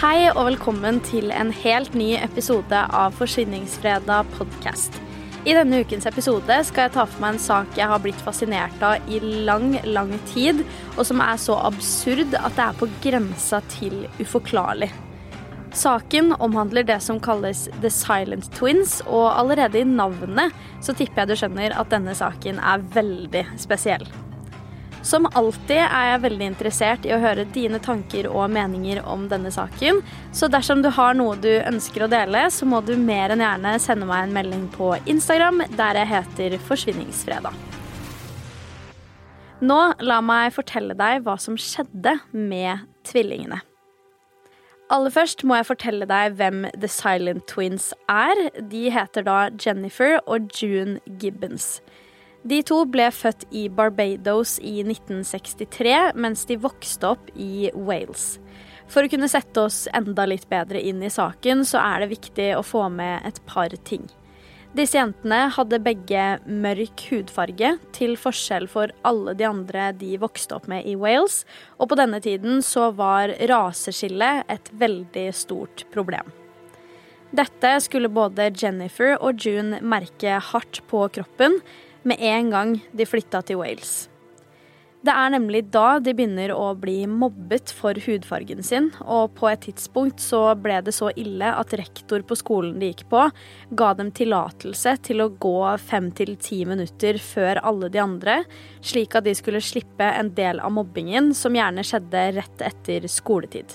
Hei og velkommen til en helt ny episode av Forsvinningsfredag podkast. I denne ukens episode skal jeg ta for meg en sak jeg har blitt fascinert av i lang, lang tid, og som er så absurd at det er på grensa til uforklarlig. Saken omhandler det som kalles The Silent Twins, og allerede i navnet så tipper jeg du skjønner at denne saken er veldig spesiell. Som alltid er jeg veldig interessert i å høre dine tanker og meninger om denne saken, så dersom du har noe du ønsker å dele, så må du mer enn gjerne sende meg en melding på Instagram, der jeg heter Forsvinningsfredag. Nå la meg fortelle deg hva som skjedde med tvillingene. Aller først må jeg fortelle deg hvem The Silent Twins er. De heter da Jennifer og June Gibbons. De to ble født i Barbados i 1963, mens de vokste opp i Wales. For å kunne sette oss enda litt bedre inn i saken, så er det viktig å få med et par ting. Disse jentene hadde begge mørk hudfarge, til forskjell for alle de andre de vokste opp med i Wales, og på denne tiden så var raseskille et veldig stort problem. Dette skulle både Jennifer og June merke hardt på kroppen, med en gang de flytta til Wales. Det er nemlig da de begynner å bli mobbet for hudfargen sin, og på et tidspunkt så ble det så ille at rektor på skolen de gikk på, ga dem tillatelse til å gå fem til ti minutter før alle de andre, slik at de skulle slippe en del av mobbingen som gjerne skjedde rett etter skoletid.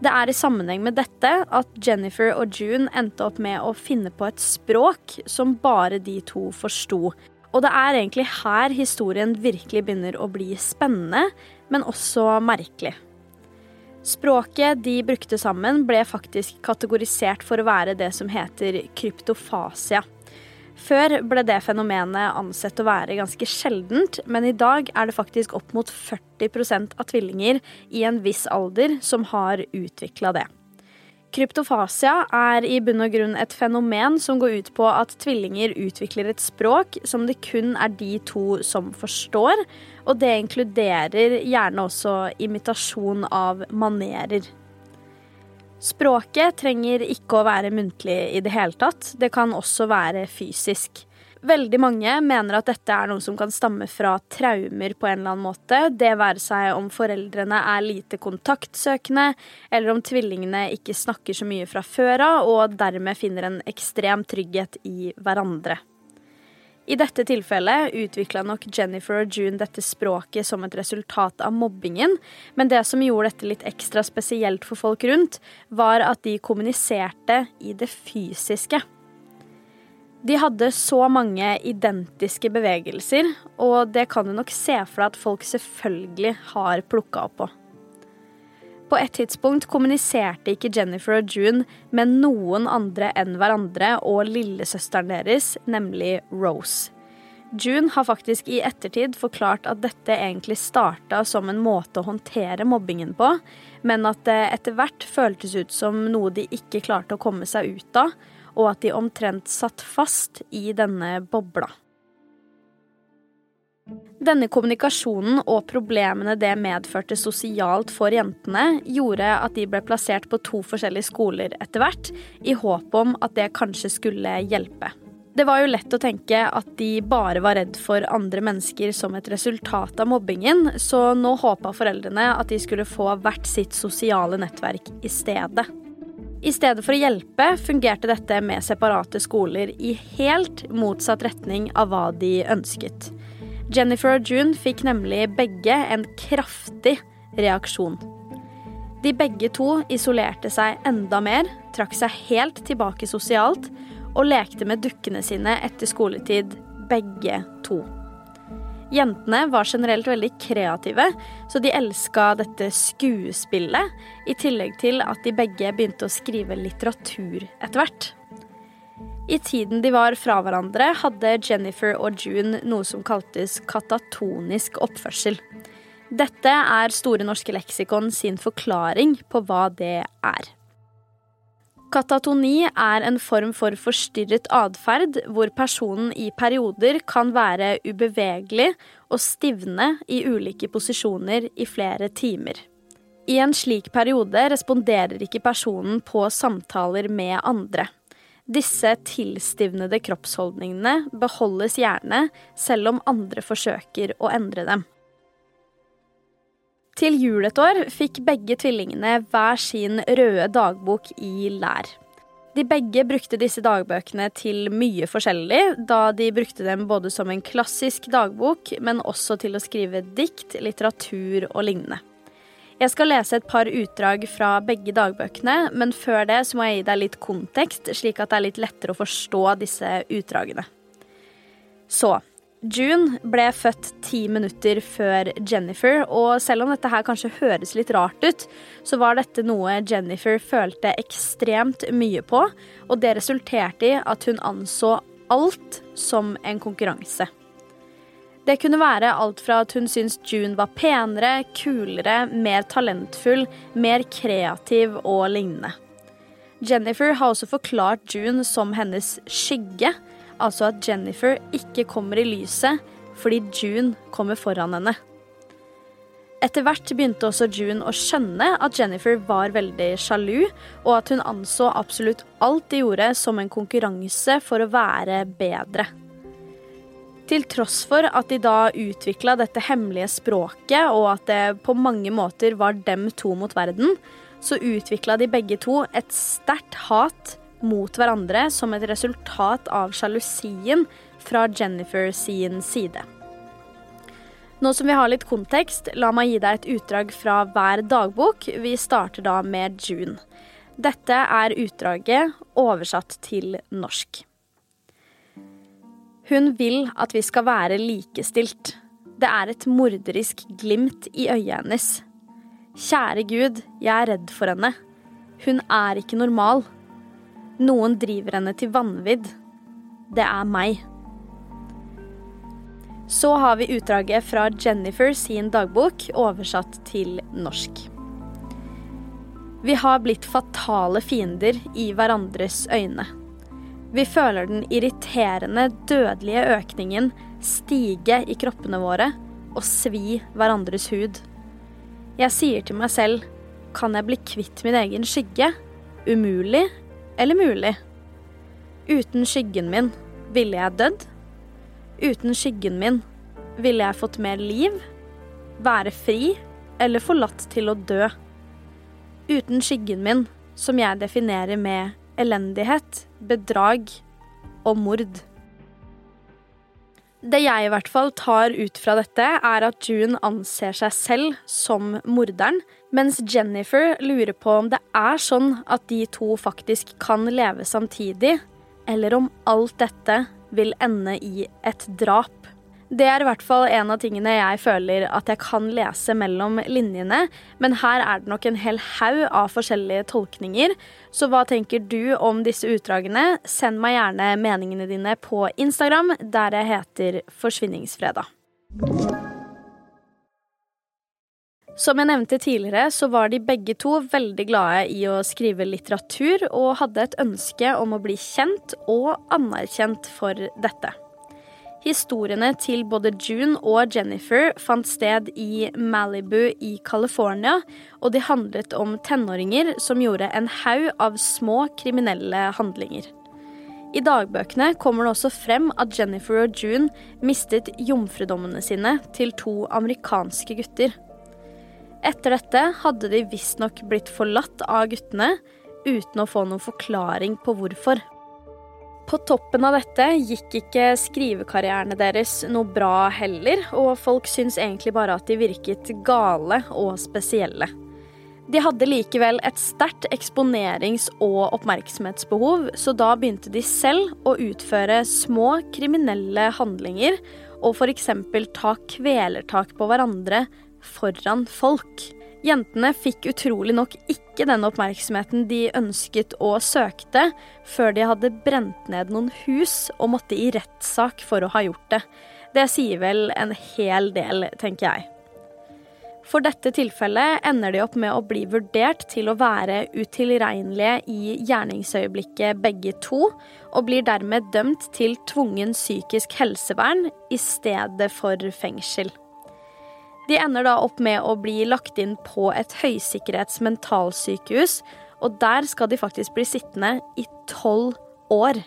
Det er i sammenheng med dette at Jennifer og June endte opp med å finne på et språk som bare de to forsto. Og det er egentlig her historien virkelig begynner å bli spennende, men også merkelig. Språket de brukte sammen, ble faktisk kategorisert for å være det som heter kryptofasia. Før ble det fenomenet ansett å være ganske sjeldent, men i dag er det faktisk opp mot 40% av tvillinger i en viss alder som har utvikla det. Kryptofasia er i bunn og grunn et fenomen som går ut på at tvillinger utvikler et språk som det kun er de to som forstår, og det inkluderer gjerne også imitasjon av manerer. Språket trenger ikke å være muntlig i det hele tatt. Det kan også være fysisk. Veldig mange mener at dette er noe som kan stamme fra traumer på en eller annen måte. Det være seg om foreldrene er lite kontaktsøkende, eller om tvillingene ikke snakker så mye fra før av og dermed finner en ekstrem trygghet i hverandre. I dette tilfellet utvikla nok Jennifer og June dette språket som et resultat av mobbingen, men det som gjorde dette litt ekstra spesielt for folk rundt, var at de kommuniserte i det fysiske. De hadde så mange identiske bevegelser, og det kan du nok se for deg at folk selvfølgelig har plukka opp på. På et tidspunkt kommuniserte ikke Jennifer og June med noen andre enn hverandre og lillesøsteren deres, nemlig Rose. June har faktisk i ettertid forklart at dette egentlig starta som en måte å håndtere mobbingen på, men at det etter hvert føltes ut som noe de ikke klarte å komme seg ut av, og at de omtrent satt fast i denne bobla. Denne kommunikasjonen og problemene det medførte sosialt for jentene, gjorde at de ble plassert på to forskjellige skoler etter hvert, i håp om at det kanskje skulle hjelpe. Det var jo lett å tenke at de bare var redd for andre mennesker som et resultat av mobbingen, så nå håpa foreldrene at de skulle få hvert sitt sosiale nettverk i stedet. I stedet for å hjelpe fungerte dette med separate skoler i helt motsatt retning av hva de ønsket. Jennifer og June fikk nemlig begge en kraftig reaksjon. De begge to isolerte seg enda mer, trakk seg helt tilbake sosialt og lekte med dukkene sine etter skoletid, begge to. Jentene var generelt veldig kreative, så de elska dette skuespillet, i tillegg til at de begge begynte å skrive litteratur etter hvert. I tiden de var fra hverandre, hadde Jennifer og June noe som kaltes katatonisk oppførsel. Dette er Store norske leksikon sin forklaring på hva det er. Katatoni er en form for forstyrret atferd hvor personen i perioder kan være ubevegelig og stivne i ulike posisjoner i flere timer. I en slik periode responderer ikke personen på samtaler med andre. Disse tilstivnede kroppsholdningene beholdes gjerne selv om andre forsøker å endre dem. Til jul et år fikk begge tvillingene hver sin røde dagbok i lær. De begge brukte disse dagbøkene til mye forskjellig, da de brukte dem både som en klassisk dagbok, men også til å skrive dikt, litteratur og lignende. Jeg skal lese et par utdrag fra begge dagbøkene, men før det så må jeg gi deg litt kontekst, slik at det er litt lettere å forstå disse utdragene. Så June ble født ti minutter før Jennifer, og selv om dette her kanskje høres litt rart ut, så var dette noe Jennifer følte ekstremt mye på, og det resulterte i at hun anså alt som en konkurranse. Det kunne være alt fra at hun syntes June var penere, kulere, mer talentfull, mer kreativ og lignende. Jennifer har også forklart June som hennes skygge, altså at Jennifer ikke kommer i lyset fordi June kommer foran henne. Etter hvert begynte også June å skjønne at Jennifer var veldig sjalu, og at hun anså absolutt alt de gjorde som en konkurranse for å være bedre. Til tross for at de da utvikla dette hemmelige språket, og at det på mange måter var dem to mot verden, så utvikla de begge to et sterkt hat mot hverandre som et resultat av sjalusien fra Jennifer sin side. Nå som vi har litt kontekst, la meg gi deg et utdrag fra hver dagbok. Vi starter da med June. Dette er utdraget oversatt til norsk. Hun vil at vi skal være likestilt. Det er et morderisk glimt i øyet hennes. Kjære Gud, jeg er redd for henne. Hun er ikke normal. Noen driver henne til vanvidd. Det er meg. Så har vi utdraget fra Jennifer sin dagbok, oversatt til norsk. Vi har blitt fatale fiender i hverandres øyne. Vi føler den irriterende, dødelige økningen stige i kroppene våre og svi hverandres hud. Jeg sier til meg selv, kan jeg bli kvitt min egen skygge? Umulig, eller mulig. Uten skyggen min ville jeg dødd. Uten skyggen min ville jeg fått mer liv, være fri eller forlatt til å dø. Uten skyggen min, som jeg definerer med elendighet, bedrag og mord. Det jeg i hvert fall tar ut fra dette, er at June anser seg selv som morderen, mens Jennifer lurer på om det er sånn at de to faktisk kan leve samtidig, eller om alt dette vil ende i et drap. Det er i hvert fall en av tingene jeg føler at jeg kan lese mellom linjene. Men her er det nok en hel haug av forskjellige tolkninger. Så hva tenker du om disse utdragene? Send meg gjerne meningene dine på Instagram, der jeg heter Forsvinningsfredag. Som jeg nevnte tidligere, så var de begge to veldig glade i å skrive litteratur, og hadde et ønske om å bli kjent og anerkjent for dette. Historiene til både June og Jennifer fant sted i Malibu i California, og de handlet om tenåringer som gjorde en haug av små kriminelle handlinger. I dagbøkene kommer det også frem at Jennifer og June mistet jomfrudommene sine til to amerikanske gutter. Etter dette hadde de visstnok blitt forlatt av guttene uten å få noen forklaring på hvorfor. På toppen av dette gikk ikke skrivekarrierene deres noe bra heller, og folk syntes egentlig bare at de virket gale og spesielle. De hadde likevel et sterkt eksponerings- og oppmerksomhetsbehov, så da begynte de selv å utføre små kriminelle handlinger og f.eks. ta kvelertak på hverandre foran folk. Jentene fikk utrolig nok ikke den oppmerksomheten de ønsket og søkte, før de hadde brent ned noen hus og måtte i rettssak for å ha gjort det. Det sier vel en hel del, tenker jeg. For dette tilfellet ender de opp med å bli vurdert til å være utilregnelige i gjerningsøyeblikket begge to, og blir dermed dømt til tvungen psykisk helsevern i stedet for fengsel. De ender da opp med å bli lagt inn på et høysikkerhets mentalsykehus, og der skal de faktisk bli sittende i tolv år.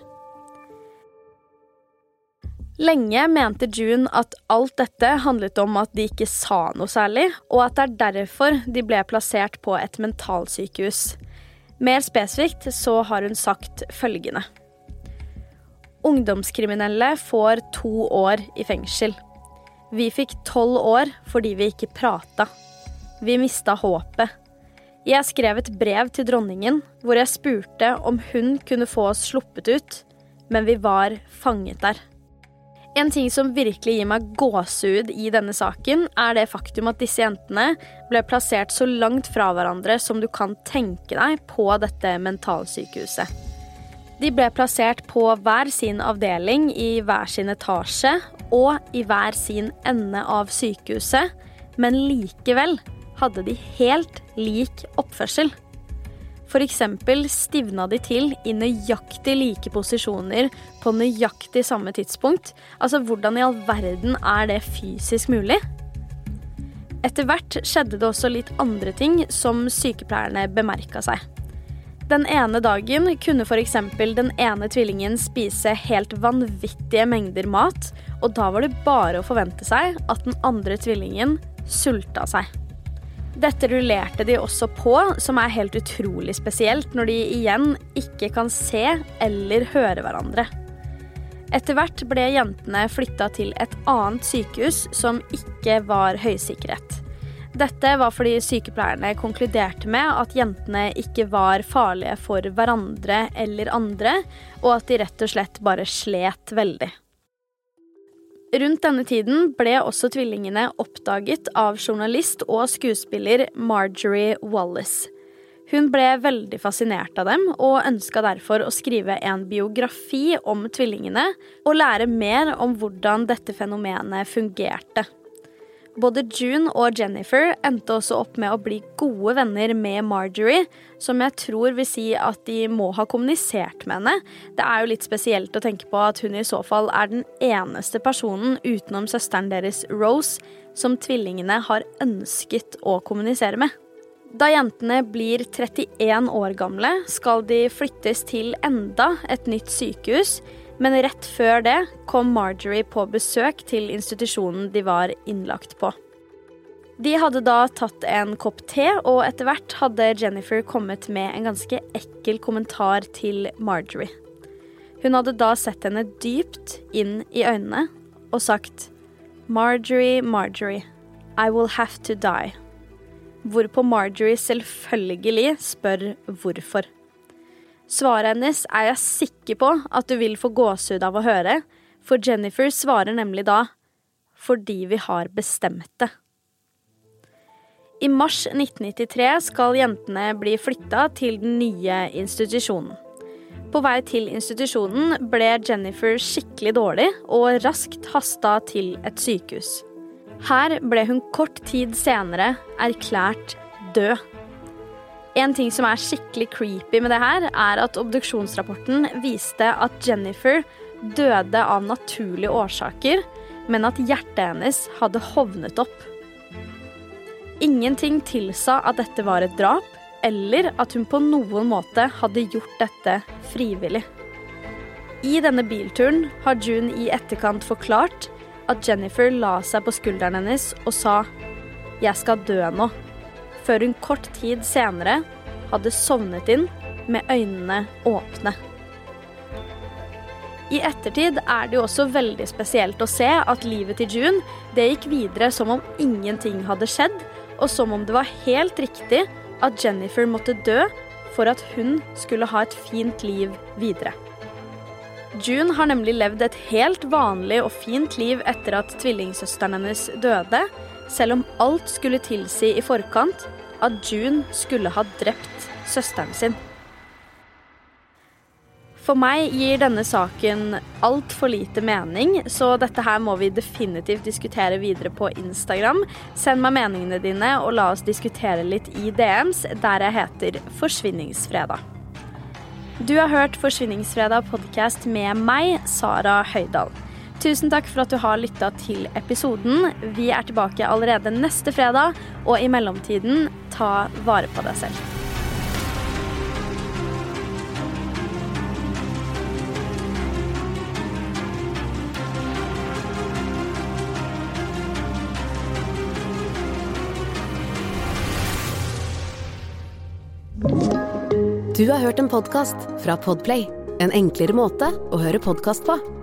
Lenge mente June at alt dette handlet om at de ikke sa noe særlig, og at det er derfor de ble plassert på et mentalsykehus. Mer spesifikt så har hun sagt følgende. Ungdomskriminelle får to år i fengsel. Vi fikk tolv år fordi vi ikke prata. Vi mista håpet. Jeg skrev et brev til dronningen hvor jeg spurte om hun kunne få oss sluppet ut, men vi var fanget der. En ting som virkelig gir meg gåsehud i denne saken, er det faktum at disse jentene ble plassert så langt fra hverandre som du kan tenke deg på dette mentalsykehuset. De ble plassert på hver sin avdeling i hver sin etasje og i hver sin ende av sykehuset, men likevel hadde de helt lik oppførsel. F.eks. stivna de til i nøyaktig like posisjoner på nøyaktig samme tidspunkt. Altså, hvordan i all verden er det fysisk mulig? Etter hvert skjedde det også litt andre ting som sykepleierne bemerka seg. Den ene dagen kunne f.eks. den ene tvillingen spise helt vanvittige mengder mat, og da var det bare å forvente seg at den andre tvillingen sulta seg. Dette rullerte de også på, som er helt utrolig spesielt når de igjen ikke kan se eller høre hverandre. Etter hvert ble jentene flytta til et annet sykehus som ikke var høysikkerhet. Dette var fordi sykepleierne konkluderte med at jentene ikke var farlige for hverandre eller andre, og at de rett og slett bare slet veldig. Rundt denne tiden ble også tvillingene oppdaget av journalist og skuespiller Marjorie Wallace. Hun ble veldig fascinert av dem og ønska derfor å skrive en biografi om tvillingene og lære mer om hvordan dette fenomenet fungerte. Både June og Jennifer endte også opp med å bli gode venner med Marjorie, som jeg tror vil si at de må ha kommunisert med henne. Det er jo litt spesielt å tenke på at hun i så fall er den eneste personen utenom søsteren deres Rose som tvillingene har ønsket å kommunisere med. Da jentene blir 31 år gamle, skal de flyttes til enda et nytt sykehus men rett før det kom Marjorie på besøk til institusjonen de var innlagt på. De hadde da tatt en kopp te, og etter hvert hadde Jennifer kommet med en ganske ekkel kommentar til Marjorie. Hun hadde da sett henne dypt inn i øynene og sagt Marjorie, Marjorie, I will have to die. Hvorpå Marjorie selvfølgelig spør hvorfor. Svaret hennes er jeg sikker på at du vil få gåsehud av å høre, for Jennifer svarer nemlig da fordi vi har bestemt det. I mars 1993 skal jentene bli flytta til den nye institusjonen. På vei til institusjonen ble Jennifer skikkelig dårlig og raskt hasta til et sykehus. Her ble hun kort tid senere erklært død. En ting som er skikkelig creepy med det her, er at obduksjonsrapporten viste at Jennifer døde av naturlige årsaker, men at hjertet hennes hadde hovnet opp. Ingenting tilsa at dette var et drap, eller at hun på noen måte hadde gjort dette frivillig. I denne bilturen har June i etterkant forklart at Jennifer la seg på skulderen hennes og sa 'Jeg skal dø nå' før hun kort tid senere hadde sovnet inn med øynene åpne. I ettertid er det jo også veldig spesielt å se at livet til June det gikk videre som om ingenting hadde skjedd, og som om det var helt riktig at Jennifer måtte dø for at hun skulle ha et fint liv videre. June har nemlig levd et helt vanlig og fint liv etter at tvillingsøsteren hennes døde, selv om alt skulle tilsi i forkant at June skulle ha drept søsteren sin. For meg gir denne saken altfor lite mening, så dette her må vi definitivt diskutere videre på Instagram. Send meg meningene dine, og la oss diskutere litt i DMs, der jeg heter Forsvinningsfredag. Du har hørt Forsvinningsfredag podkast med meg, Sara Høydahl. Tusen takk for at du har lytta til episoden. Vi er tilbake allerede neste fredag, og i mellomtiden, ta vare på deg selv. Du har hørt en podkast fra Podplay. En enklere måte å høre podkast på.